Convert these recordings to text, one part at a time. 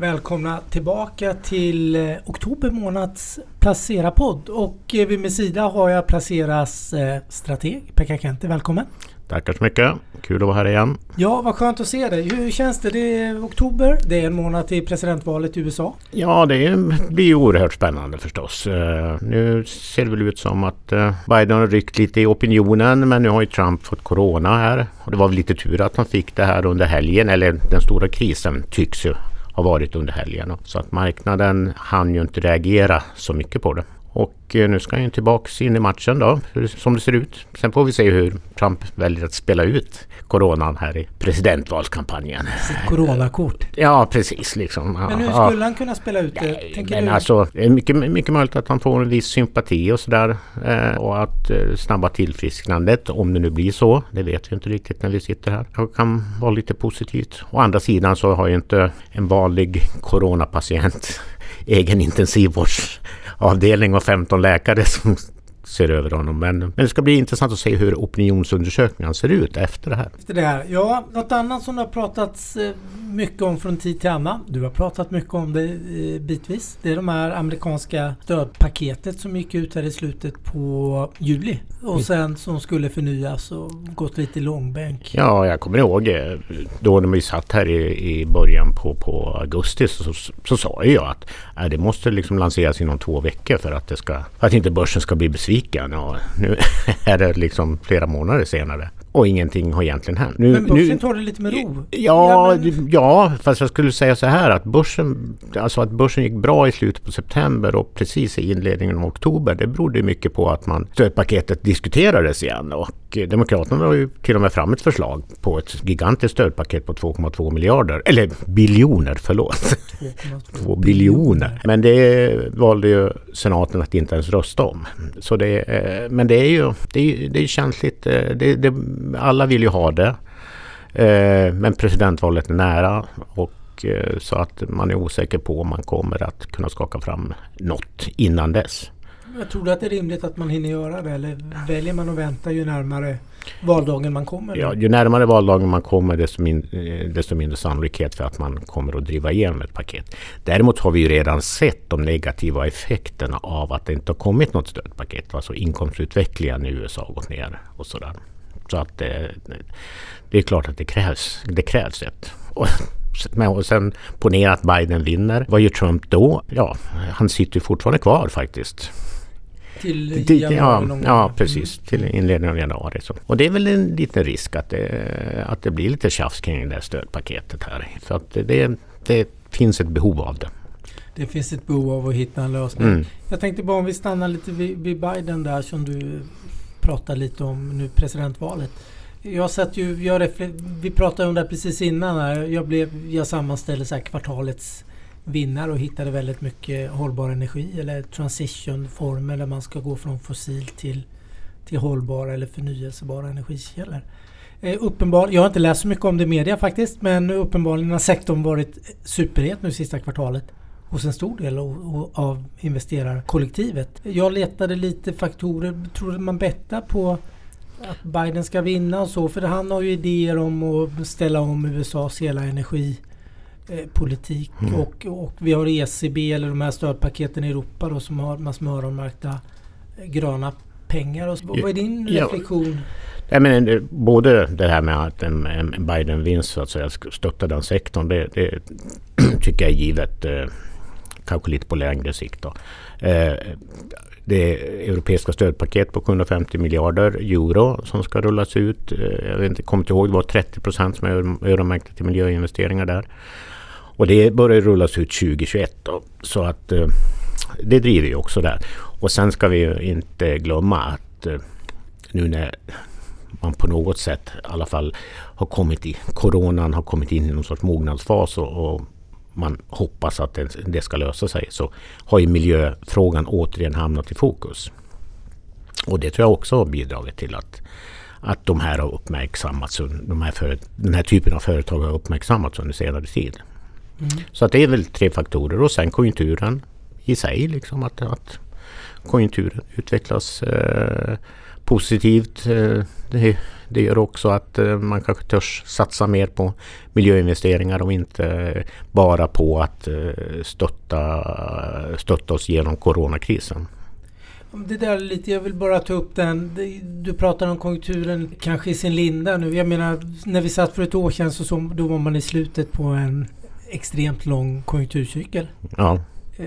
Välkomna tillbaka till eh, oktober månads Placera-podd. Och eh, vid min sida har jag Placeras eh, strateg Pekka Kente. Välkommen! Tackar så mycket! Kul att vara här igen. Ja, vad skönt att se dig. Hur känns det? Det är oktober. Det är en månad till presidentvalet i USA. Ja, det blir oerhört spännande förstås. Nu ser det väl ut som att Biden har ryckt lite i opinionen men nu har ju Trump fått Corona här. Och det var väl lite tur att han fick det här under helgen, eller den stora krisen tycks ju har varit under helgen. Så att marknaden hann ju inte reagera så mycket på det. Och eh, nu ska han ju tillbaks in i matchen då, som det ser ut. Sen får vi se hur Trump väljer att spela ut coronan här i presidentvalskampanjen. Sitt coronakort. Ja, precis. Liksom. Men hur skulle ja. han kunna spela ut det? Nej, men du? alltså, det är mycket, mycket möjligt att han får en viss sympati och sådär. Eh, och att eh, snabba tillfrisknandet, om det nu blir så, det vet vi inte riktigt när vi sitter här. Det kan vara lite positivt. Å andra sidan så har ju inte en vanlig coronapatient egen avdelning och 15 läkare som ser över honom. Men, men det ska bli intressant att se hur opinionsundersökningarna ser ut efter det här. Efter det här. Ja, något annat som det har pratats eh, mycket om från tid till annan. Du har pratat mycket om det eh, bitvis. Det är de här amerikanska stödpaketet som gick ut här i slutet på juli. Och mm. sen som skulle förnyas och gått lite i långbänk. Ja, jag kommer ihåg eh, då när vi satt här i, i början på, på augusti så, så, så sa jag att äh, det måste liksom lanseras inom två veckor för att, det ska, för att inte börsen ska bli besviken. Och nu är det liksom flera månader senare. Och ingenting har egentligen hänt. Nu, men börsen nu, tar det lite med ro? Ja, ja, men... ja, fast jag skulle säga så här att börsen, alltså att börsen gick bra i slutet på september och precis i inledningen av oktober. Det berodde mycket på att man stödpaketet diskuterades igen. Och Demokraterna har ju till och med fram ett förslag på ett gigantiskt stödpaket på 2,2 miljarder. Eller biljoner, förlåt. 2 biljoner. Men det valde ju senaten att inte ens rösta om. Så det, eh, men det är ju det är, det är känsligt. Eh, det, det, alla vill ju ha det. Eh, men presidentvalet är nära och så att man är osäker på om man kommer att kunna skaka fram något innan dess. Jag tror du att det är rimligt att man hinner göra det eller väljer man att vänta ju närmare valdagen man kommer? Ja, ju närmare valdagen man kommer desto, min, eh, desto mindre sannolikhet för att man kommer att driva igenom ett paket. Däremot har vi ju redan sett de negativa effekterna av att det inte har kommit något stödpaket. Alltså inkomstutvecklingen i USA har gått ner och sådär. Så att det, det är klart att det krävs, det krävs ett. Och, och sen ponera att Biden vinner. Vad gör Trump då? Ja, han sitter ju fortfarande kvar faktiskt. Till januari ja, ja, precis. Till inledningen av januari. Så. Och det är väl en liten risk att det, att det blir lite tjafs kring det här stödpaketet här. För att det, det finns ett behov av det. Det finns ett behov av att hitta en lösning. Mm. Jag tänkte bara om vi stannar lite vid, vid Biden där som du prata lite om nu presidentvalet. Jag satt ju, jag vi pratade om det precis innan här. Jag, blev, jag sammanställde så kvartalets vinnare och hittade väldigt mycket hållbar energi eller transitionformer där man ska gå från fossil till, till hållbara eller förnyelsebara energikällor. Eh, uppenbar, jag har inte läst så mycket om det i media faktiskt men uppenbarligen har sektorn varit superhet nu sista kvartalet hos en stor del av investerarkollektivet. Jag letade lite faktorer. Tror man bettar på att Biden ska vinna och så? För han har ju idéer om att ställa om USAs hela energi energipolitik. Mm. Och, och vi har ECB eller de här stödpaketen i Europa då som har massor med öronmärkta gröna pengar. Och. Vad är din ja. reflektion? Jag menar, både det här med att en, en Biden-vinst så att säga stöttar den sektorn. Det, det tycker jag är givet. Eh, kanske lite på längre sikt. Då. Eh, det europeiska stödpaket på 750 miljarder euro som ska rullas ut. Eh, jag vet inte, kommer inte ihåg, det var 30 procent som är öronmärkta till miljöinvesteringar där. Och det börjar rullas ut 2021 då. Så att eh, det driver ju också där. Och sen ska vi ju inte glömma att eh, nu när man på något sätt i alla fall har kommit i, coronan har kommit in i någon sorts mognadsfas och, och man hoppas att det, det ska lösa sig så har ju miljöfrågan återigen hamnat i fokus. Och det tror jag också har bidragit till att, att de här har uppmärksammats. De här för, den här typen av företag har uppmärksammats under senare tid. Mm. Så att det är väl tre faktorer och sen konjunkturen i sig. Liksom att, att konjunkturen utvecklas eh, positivt. Eh, det, det gör också att eh, man kanske törs satsa mer på miljöinvesteringar och inte bara på att eh, stötta, stötta oss genom coronakrisen. Det där lite, jag vill bara ta upp den. Du pratar om konjunkturen kanske i sin linda nu. Jag menar när vi satt för ett år sedan så, så då var man i slutet på en extremt lång konjunkturcykel. Ja.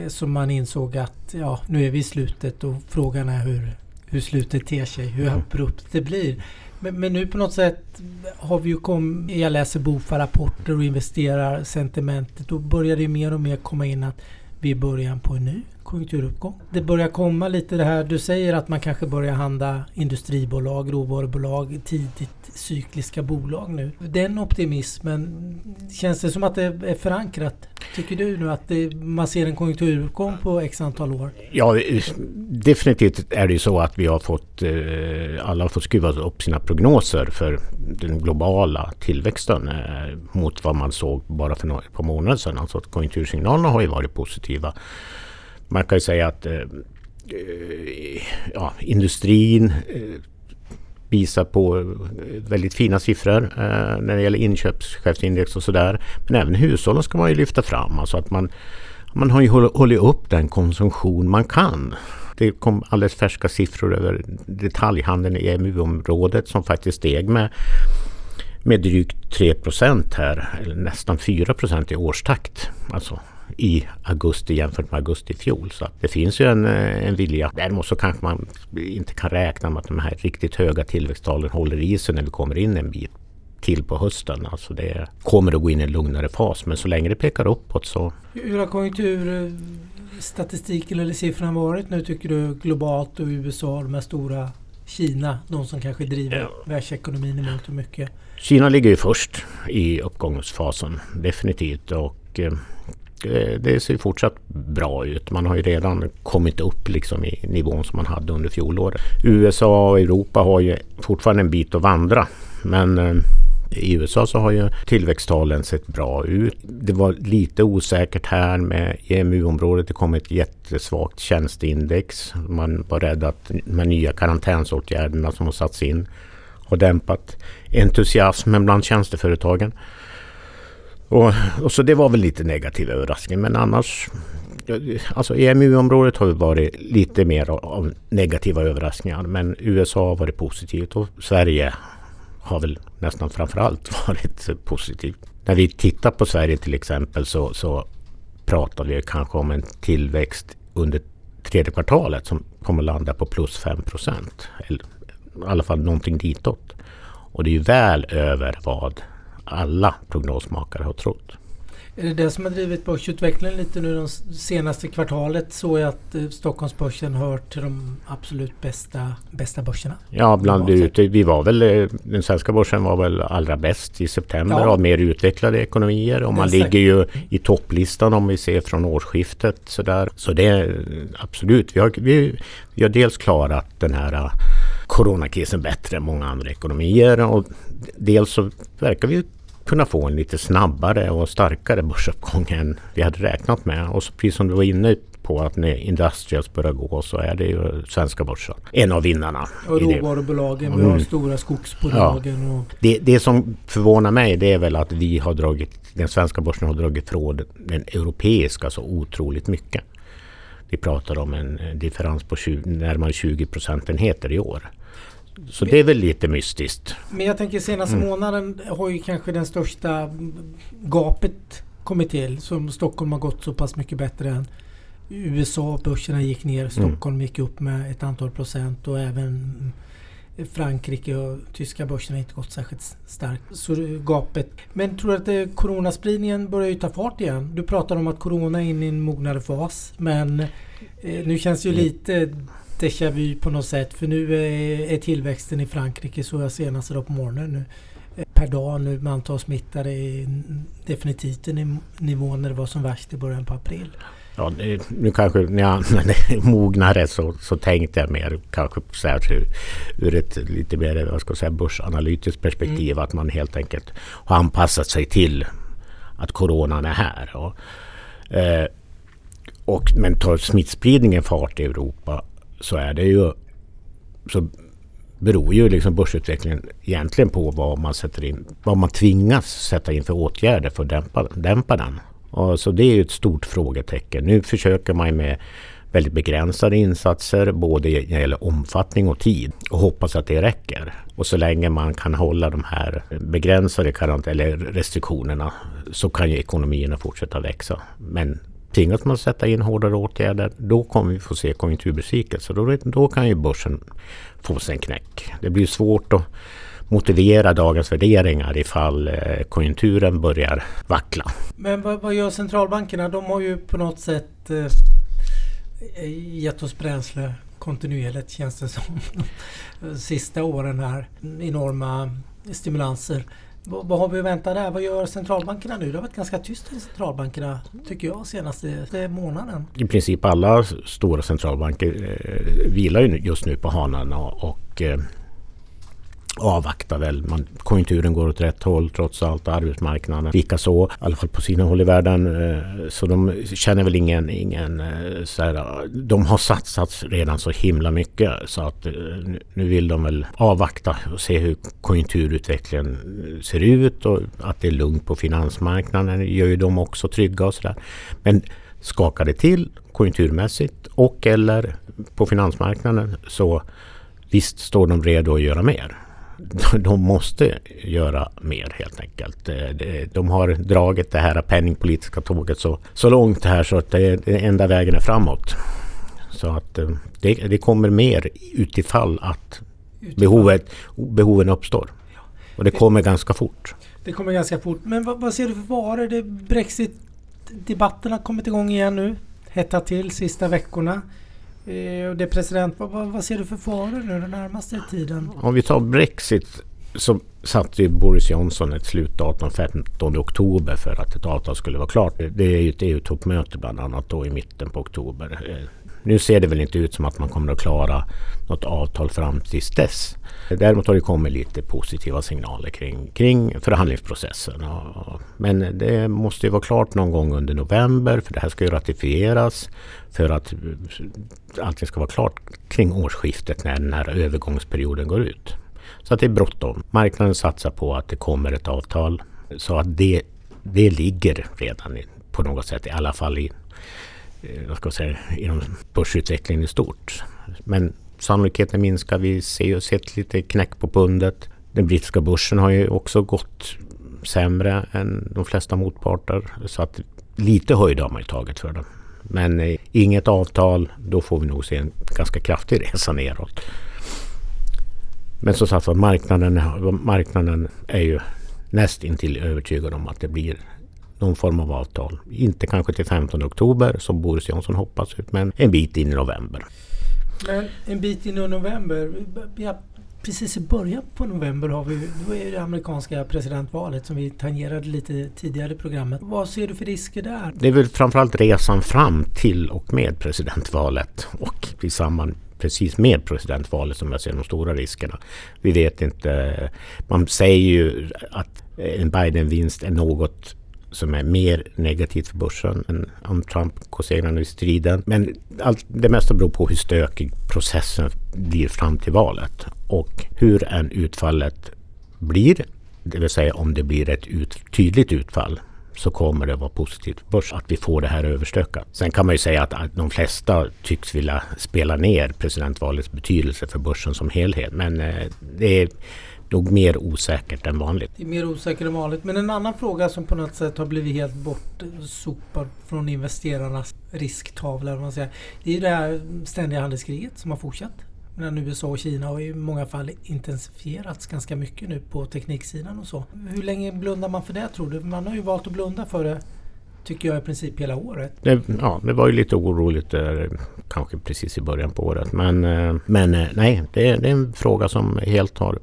Så man insåg att ja, nu är vi i slutet och frågan är hur, hur slutet ter sig, hur mm. abrupt det blir. Men, men, nu på något sätt har vi ju kommit, jag läser BOFA-rapporter och investerar sentimentet. Då börjar det mer och mer komma in att vi är början på en ny konjunkturuppgång. Det börjar komma lite det här, du säger att man kanske börjar handla industribolag, råvarubolag, tidigt cykliska bolag nu. Den optimismen, känns det som att det är förankrat? Tycker du nu att det, man ser en konjunkturuppgång på x antal år? Ja, definitivt är det ju så att vi har fått, eh, alla har fått skruva upp sina prognoser för den globala tillväxten eh, mot vad man såg bara för några par månader sedan. Alltså att konjunktursignalerna har ju varit positiva. Man kan ju säga att eh, ja, industrin visar på eh, väldigt fina siffror eh, när det gäller inköpschefsindex och sådär. Men även hushållen ska man ju lyfta fram. Alltså att man, man har ju hållit upp den konsumtion man kan. Det kom alldeles färska siffror över detaljhandeln i EMU-området som faktiskt steg med, med drygt 3 här, eller nästan 4 i årstakt. Alltså i augusti jämfört med augusti i fjol. Så det finns ju en, eh, en vilja. Däremot så kanske man inte kan räkna med att de här riktigt höga tillväxttalen håller i sig när vi kommer in en bit till på hösten. Alltså det kommer att gå in i en lugnare fas men så länge det pekar uppåt så... Hur har konjunkturstatistiken eller siffrorna varit nu tycker du globalt och USA, de här stora Kina, de som kanske driver ja. världsekonomin i mångt och mycket? Kina ligger ju först i uppgångsfasen definitivt och Eh, Eh, det ser fortsatt bra ut. Man har ju redan kommit upp liksom i nivån som man hade under fjolåret. USA och Europa har ju fortfarande en bit att vandra. Men eh, i USA så har ju tillväxttalen sett bra ut. Det var lite osäkert här med EMU-området. Det kom ett jättesvagt tjänsteindex. Man var rädd att de nya karantänsåtgärderna som har satts in har dämpat entusiasmen bland tjänsteföretagen. Och, och, så det var väl lite negativ överraskning men annars Alltså EMU-området har varit lite mer av negativa överraskningar men USA har varit positivt och Sverige har väl nästan framförallt varit positivt. När vi tittar på Sverige till exempel så, så pratar vi kanske om en tillväxt under tredje kvartalet som kommer landa på plus 5 procent. I alla fall någonting ditåt. Och det är ju väl över vad alla prognosmakare har trott. Är det det som har drivit börsutvecklingen lite nu det senaste kvartalet? Så att eh, Stockholmsbörsen hör till de absolut bästa, bästa börserna? Ja, bland ute. Vi var väl, eh, den svenska börsen var väl allra bäst i september ja. av mer utvecklade ekonomier. Och man ligger ju i topplistan om vi ser från årsskiftet. Så, där. så det är absolut, vi har, vi, vi har dels klarat den här eh, coronakrisen bättre än många andra ekonomier. Och dels så verkar vi kunna få en lite snabbare och starkare börsuppgång än vi hade räknat med. Och så, precis som du var inne på att när Industrials börjar gå så är det ju svenska börsen. En av vinnarna. Och råvarubolagen, vi har mm. stora skogsbolagen. Ja. Och... Det, det som förvånar mig det är väl att vi har dragit, den svenska börsen har dragit från den europeiska så otroligt mycket. Vi pratar om en differens på 20, närmare 20 procentenheter i år. Så det är väl lite mystiskt. Men jag tänker senaste mm. månaden har ju kanske den största gapet kommit till. Som Stockholm har gått så pass mycket bättre än USA. Börserna gick ner. Mm. Stockholm mm. gick upp med ett antal procent och även Frankrike och tyska börserna har inte gått särskilt starkt. Så gapet. Men tror du att coronaspridningen börjar ju ta fart igen? Du pratar om att corona är inne i en mognare fas. Men eh, nu känns det ju mm. lite déjà vu på något sätt. För nu är, tillväxten i Frankrike, så jag senast idag på morgonen nu, per dag nu med antal smittade är definitivt en nivå när det var som värst i början på april. Ja, nu kanske när jag mognare så, så tänkte jag mer kanske så här, ur ett lite mer vad ska jag säga, börsanalytiskt perspektiv. Mm. Att man helt enkelt har anpassat sig till att coronan är här. Och, eh, och, men tar smittspridningen fart i Europa så är det ju så beror ju liksom börsutvecklingen egentligen på vad man, sätter in, vad man tvingas sätta in för åtgärder för att dämpa, dämpa den. Och så det är ju ett stort frågetecken. Nu försöker man med väldigt begränsade insatser både när det gäller omfattning och tid och hoppas att det räcker. Och så länge man kan hålla de här begränsade karant eller restriktionerna så kan ju ekonomierna fortsätta växa. Men tvingas man sätta in hårdare åtgärder då kommer vi få se konjunkturbesvikelse. Då, då kan ju börsen få sig en knäck. Det blir svårt att motivera dagens värderingar ifall eh, konjunkturen börjar vackla. Men vad, vad gör centralbankerna? De har ju på något sätt eh, gett oss bränsle kontinuerligt känns det som. De Sista åren här. Enorma stimulanser. Vad har vi att vänta där? Vad gör centralbankerna nu? Det har varit ganska tyst i centralbankerna tycker jag senaste månaden. I princip alla stora centralbanker eh, vilar ju just nu på hanarna och eh, avvaktar väl. Man, konjunkturen går åt rätt håll trots allt. Arbetsmarknaden likaså. I alla fall på sina håll i världen. Eh, så de känner väl ingen... ingen eh, så här, de har satsat redan så himla mycket så att eh, nu vill de väl avvakta och se hur konjunkturutvecklingen ser ut och att det är lugnt på finansmarknaden gör ju de också trygga och sådär. Men skakar det till konjunkturmässigt och eller på finansmarknaden så visst står de redo att göra mer. de måste göra mer helt enkelt. Eh, de har dragit det här penningpolitiska tåget så, så långt här så att det, det enda vägen är framåt. Så att eh, det, det kommer mer utifall att utifall. Behovet, behoven uppstår. Och det kommer ganska fort. Det kommer ganska fort. Men vad, vad ser du för varor? Det Brexit-debatten har kommit igång igen nu. Hettat till sista veckorna. Eh, det är president, vad, vad, ser du för faror nu den närmaste tiden? Om vi tar Brexit så satte ju Boris Johnson ett slutdatum 15 oktober för att ett avtal skulle vara klart. Det är ju ett EU-toppmöte bland annat då i mitten på oktober. Eh, nu ser det väl inte ut som att man kommer att klara något avtal fram tills dess. Däremot har det kommit lite positiva signaler kring, kring förhandlingsprocessen. Men det måste ju vara klart någon gång under november för det här ska ju ratifieras för att allting ska vara klart kring årsskiftet när den här övergångsperioden går ut. Så att det är bråttom. Marknaden satsar på att det kommer ett avtal så att det, det ligger redan på något sätt i alla fall i Eh, vad ska jag säga, inom börsutvecklingen i stort. Men sannolikheten minskar. Vi ser ju sett lite knäck på pundet. Den brittiska börsen har ju också gått sämre än de flesta motparter. Så att lite höjd har man ju tagit för den. Men eh, inget avtal, då får vi nog se en ganska kraftig resa neråt. Men som sagt marknaden, marknaden är ju nästintill övertygad om att det blir någon form av avtal. Inte kanske till 15 oktober som Boris Johnson hoppas, men en bit in i november. Men en bit in i november, ja, precis i början på november har vi då är det amerikanska presidentvalet som vi tangerade lite tidigare i programmet. Vad ser du för risker där? Det är väl framförallt resan fram till och med presidentvalet och i samband precis med presidentvalet som jag ser de stora riskerna. Vi vet inte. Man säger ju att en Biden-vinst är något som är mer negativt för börsen än om Trump går segrande i striden. Men allt, det mesta beror på hur stökig processen blir fram till valet och hur än utfallet blir. Det vill säga om det blir ett ut, tydligt utfall så kommer det vara positivt för börsen att vi får det här överstökat. Sen kan man ju säga att, att de flesta tycks vilja spela ner presidentvalets betydelse för börsen som helhet. Men eh, det är nog mer osäkert än vanligt. Det är mer osäkert än vanligt. Men en annan fråga som på något sätt har blivit helt bortsopad från investerarnas risktavla. Man säger, det är det här ständiga handelskriget som har fortsatt mellan USA och Kina och i många fall intensifierats ganska mycket nu på tekniksidan och så. Hur länge blundar man för det tror du? Man har ju valt att blunda för det tycker jag i princip hela året. Det, ja, det var ju lite oroligt där, kanske precis i början på året. Men, eh, men eh, nej, det, det är en fråga som helt har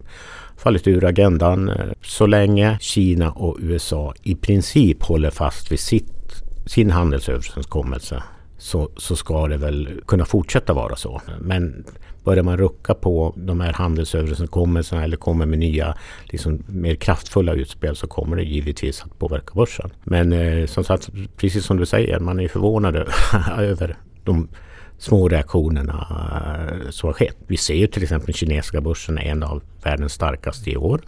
fallit ur agendan. Eh, så länge Kina och USA i princip håller fast vid sitt, sin handelsöverenskommelse så, så ska det väl kunna fortsätta vara så. Men börjar man rucka på de här handelsöverenskommelserna eller kommer med nya liksom, mer kraftfulla utspel så kommer det givetvis att påverka börsen. Men eh, som sagt, precis som du säger, man är förvånad över de små reaktionerna eh, som har skett. Vi ser ju till exempel kinesiska börsen är en av världens starkaste i år.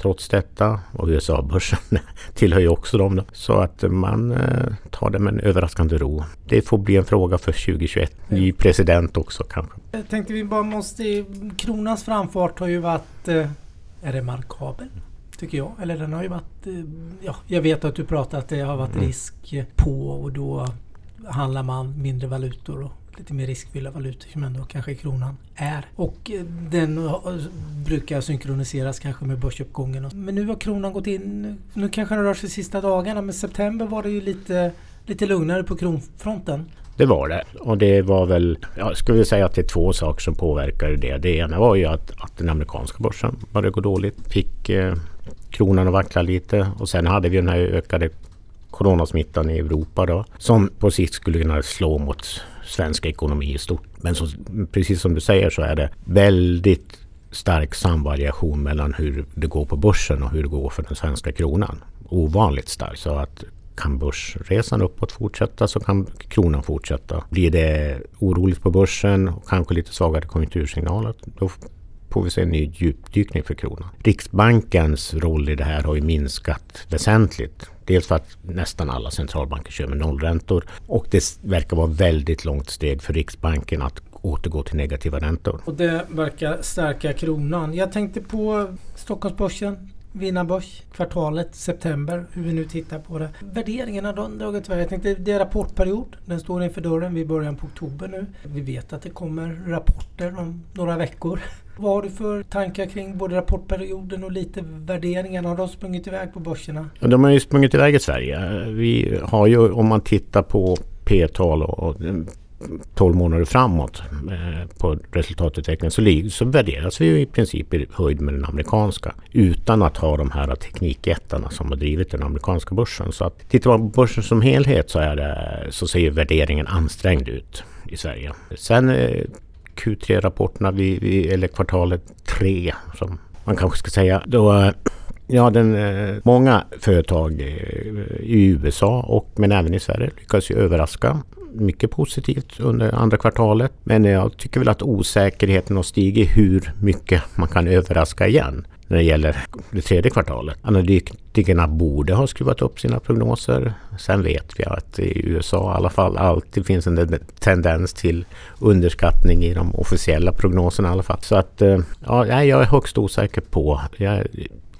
Trots detta och USA-börsen tillhör ju också dem. Då. Så att man eh, tar det med en överraskande ro. Det får bli en fråga för 2021. Ny president också kanske. Jag tänkte vi bara måste... Kronans framfart har ju varit... Eh, är det markabel? Tycker jag. Eller den har ju varit... Ja, jag vet att du pratar att det har varit mm. risk på och då handlar man mindre valutor och lite mer riskfyllda valutor som ändå kanske kronan är. Och eh, den eh, brukar synkroniseras kanske med börsuppgången. Men nu har kronan gått in, nu kanske den rör sig sista dagarna, men september var det ju lite, lite lugnare på kronfronten. Det var det. Och det var väl, jag skulle säga att det är två saker som påverkade det. Det ena var ju att, att den amerikanska börsen började gå dåligt. Fick eh, kronan att vackla lite och sen hade vi den här ökade coronasmittan i Europa då. Som på sikt skulle kunna slå mot svensk ekonomi i stort. Men så, precis som du säger så är det väldigt stark samvariation mellan hur det går på börsen och hur det går för den svenska kronan. Ovanligt stark. Så att kan börsresan uppåt fortsätta så kan kronan fortsätta. Blir det oroligt på börsen och kanske lite svagare konjunktursignaler då får vi se en ny djupdykning för kronan. Riksbankens roll i det här har ju minskat väsentligt. Dels för att nästan alla centralbanker kör med nollräntor och det verkar vara väldigt långt steg för Riksbanken att återgå till negativa räntor. Och det verkar stärka kronan. Jag tänkte på Stockholmsbörsen vinnarbörs kvartalet september, hur vi nu tittar på det. Värderingarna har dragit iväg. Jag tänkte det är rapportperiod. Den står inför dörren vid början på oktober nu. Vi vet att det kommer rapporter om några veckor. Vad har du för tankar kring både rapportperioden och lite värderingarna? Har de sprungit iväg på börserna? De har ju sprungit iväg i Sverige. Vi har ju om man tittar på P-tal och 12 mm, månader framåt eh, på resultatutvecklingen så, så värderas vi ju i princip i höjd med den amerikanska utan att ha de här teknikjättarna som har drivit den amerikanska börsen. Så att tittar man på börsen som helhet så, är det, så ser värderingen ansträngd ut i Sverige. Sen eh, Q3-rapporterna, eller kvartalet 3 som man kanske ska säga, då eh, Ja, den, eh, många företag eh, i USA och men även i Sverige lyckas ju överraska mycket positivt under andra kvartalet. Men jag tycker väl att osäkerheten har stigit hur mycket man kan överraska igen när det gäller det tredje kvartalet. Analytikerna borde ha skruvat upp sina prognoser. Sen vet vi att i USA i alla fall alltid finns en tendens till underskattning i de officiella prognoserna i alla fall. Så att eh, ja, jag är högst osäker på. Jag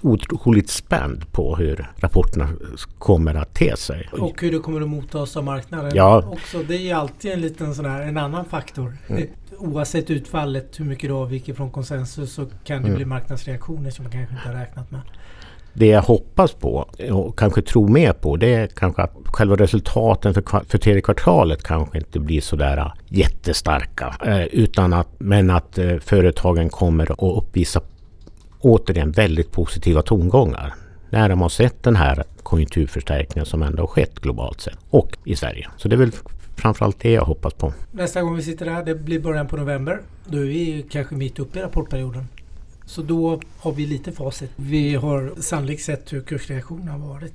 otroligt spänd på hur rapporterna kommer att te sig. Och hur det kommer att mottas av marknaden. Ja. Också, det är alltid en liten sån här, en annan faktor. Mm. Oavsett utfallet, hur mycket det avviker från konsensus så kan det mm. bli marknadsreaktioner som man kanske inte har räknat med. Det jag hoppas på och kanske tror mer på det är kanske att själva resultaten för, för tredje kvartalet kanske inte blir sådär jättestarka. Eh, utan att, men att eh, företagen kommer att uppvisa återigen väldigt positiva tongångar när de har sett den här konjunkturförstärkningen som ändå har skett globalt sett och i Sverige. Så det är väl framförallt det jag hoppas på. Nästa gång vi sitter här, det blir början på november. Då är vi kanske mitt uppe i rapportperioden. Så då har vi lite facit. Vi har sannolikt sett hur kursreaktionen har varit.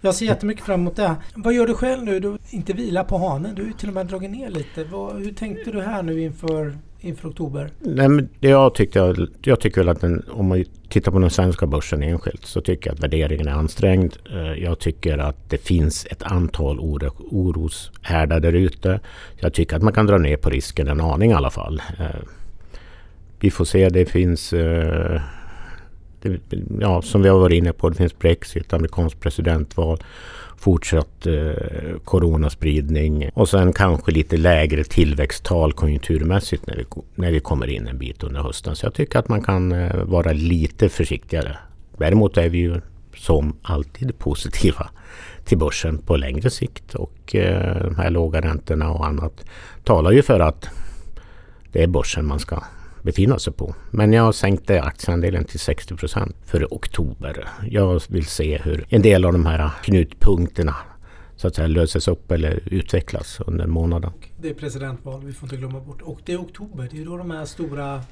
Jag ser jättemycket fram emot det. Vad gör du själv nu? Du inte vila på hanen. Du har ju till och med dragit ner lite. Vad, hur tänkte du här nu inför inför oktober? Nej, men jag, tyckte, jag tycker väl att den, om man tittar på den svenska börsen enskilt så tycker jag att värderingen är ansträngd. Eh, jag tycker att det finns ett antal oro, oroshärdar där ute. Jag tycker att man kan dra ner på risken en aning i alla fall. Eh, vi får se, det finns eh, det, ja, som vi har varit inne på, det finns Brexit, amerikanskt presidentval fortsatt eh, coronaspridning och sen kanske lite lägre tillväxttal konjunkturmässigt när vi, när vi kommer in en bit under hösten. Så jag tycker att man kan eh, vara lite försiktigare. Däremot är vi ju som alltid positiva till börsen på längre sikt och eh, de här låga räntorna och annat talar ju för att det är börsen man ska befinna sig på. Men jag sänkte aktieandelen till 60 procent för oktober. Jag vill se hur en del av de här knutpunkterna så att säga löses upp eller utvecklas under månaden. Det är presidentval, vi får inte glömma bort. Och det är oktober, det är då de här stora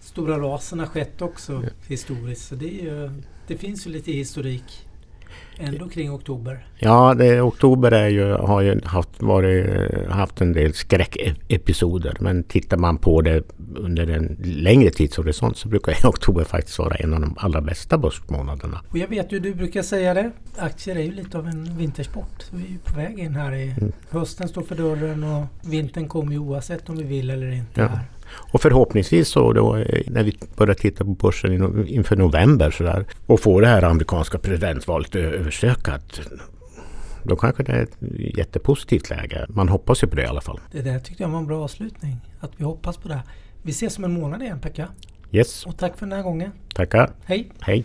stora rasen har skett också ja. historiskt. Så det, är, det finns ju lite historik Ändå kring oktober. Ja, det, oktober är ju, har ju haft, varit, haft en del skräckepisoder. Men tittar man på det under en längre tidshorisont så brukar oktober faktiskt vara en av de allra bästa börsmånaderna. Och jag vet ju, du brukar säga det. Aktier är ju lite av en vintersport. Så vi är ju på väg in här i mm. hösten står för dörren och vintern kommer ju oavsett om vi vill eller inte. Ja. Och förhoppningsvis så då eh, när vi börjar titta på börsen inför november så där, och får det här amerikanska presidentvalet överstökat då kanske det är ett jättepositivt läge. Man hoppas ju på det i alla fall. Det där tyckte jag var en bra avslutning. Att vi hoppas på det. Vi ses om en månad igen Pekka. Yes. Och tack för den här gången. Tackar. Hej. Hej.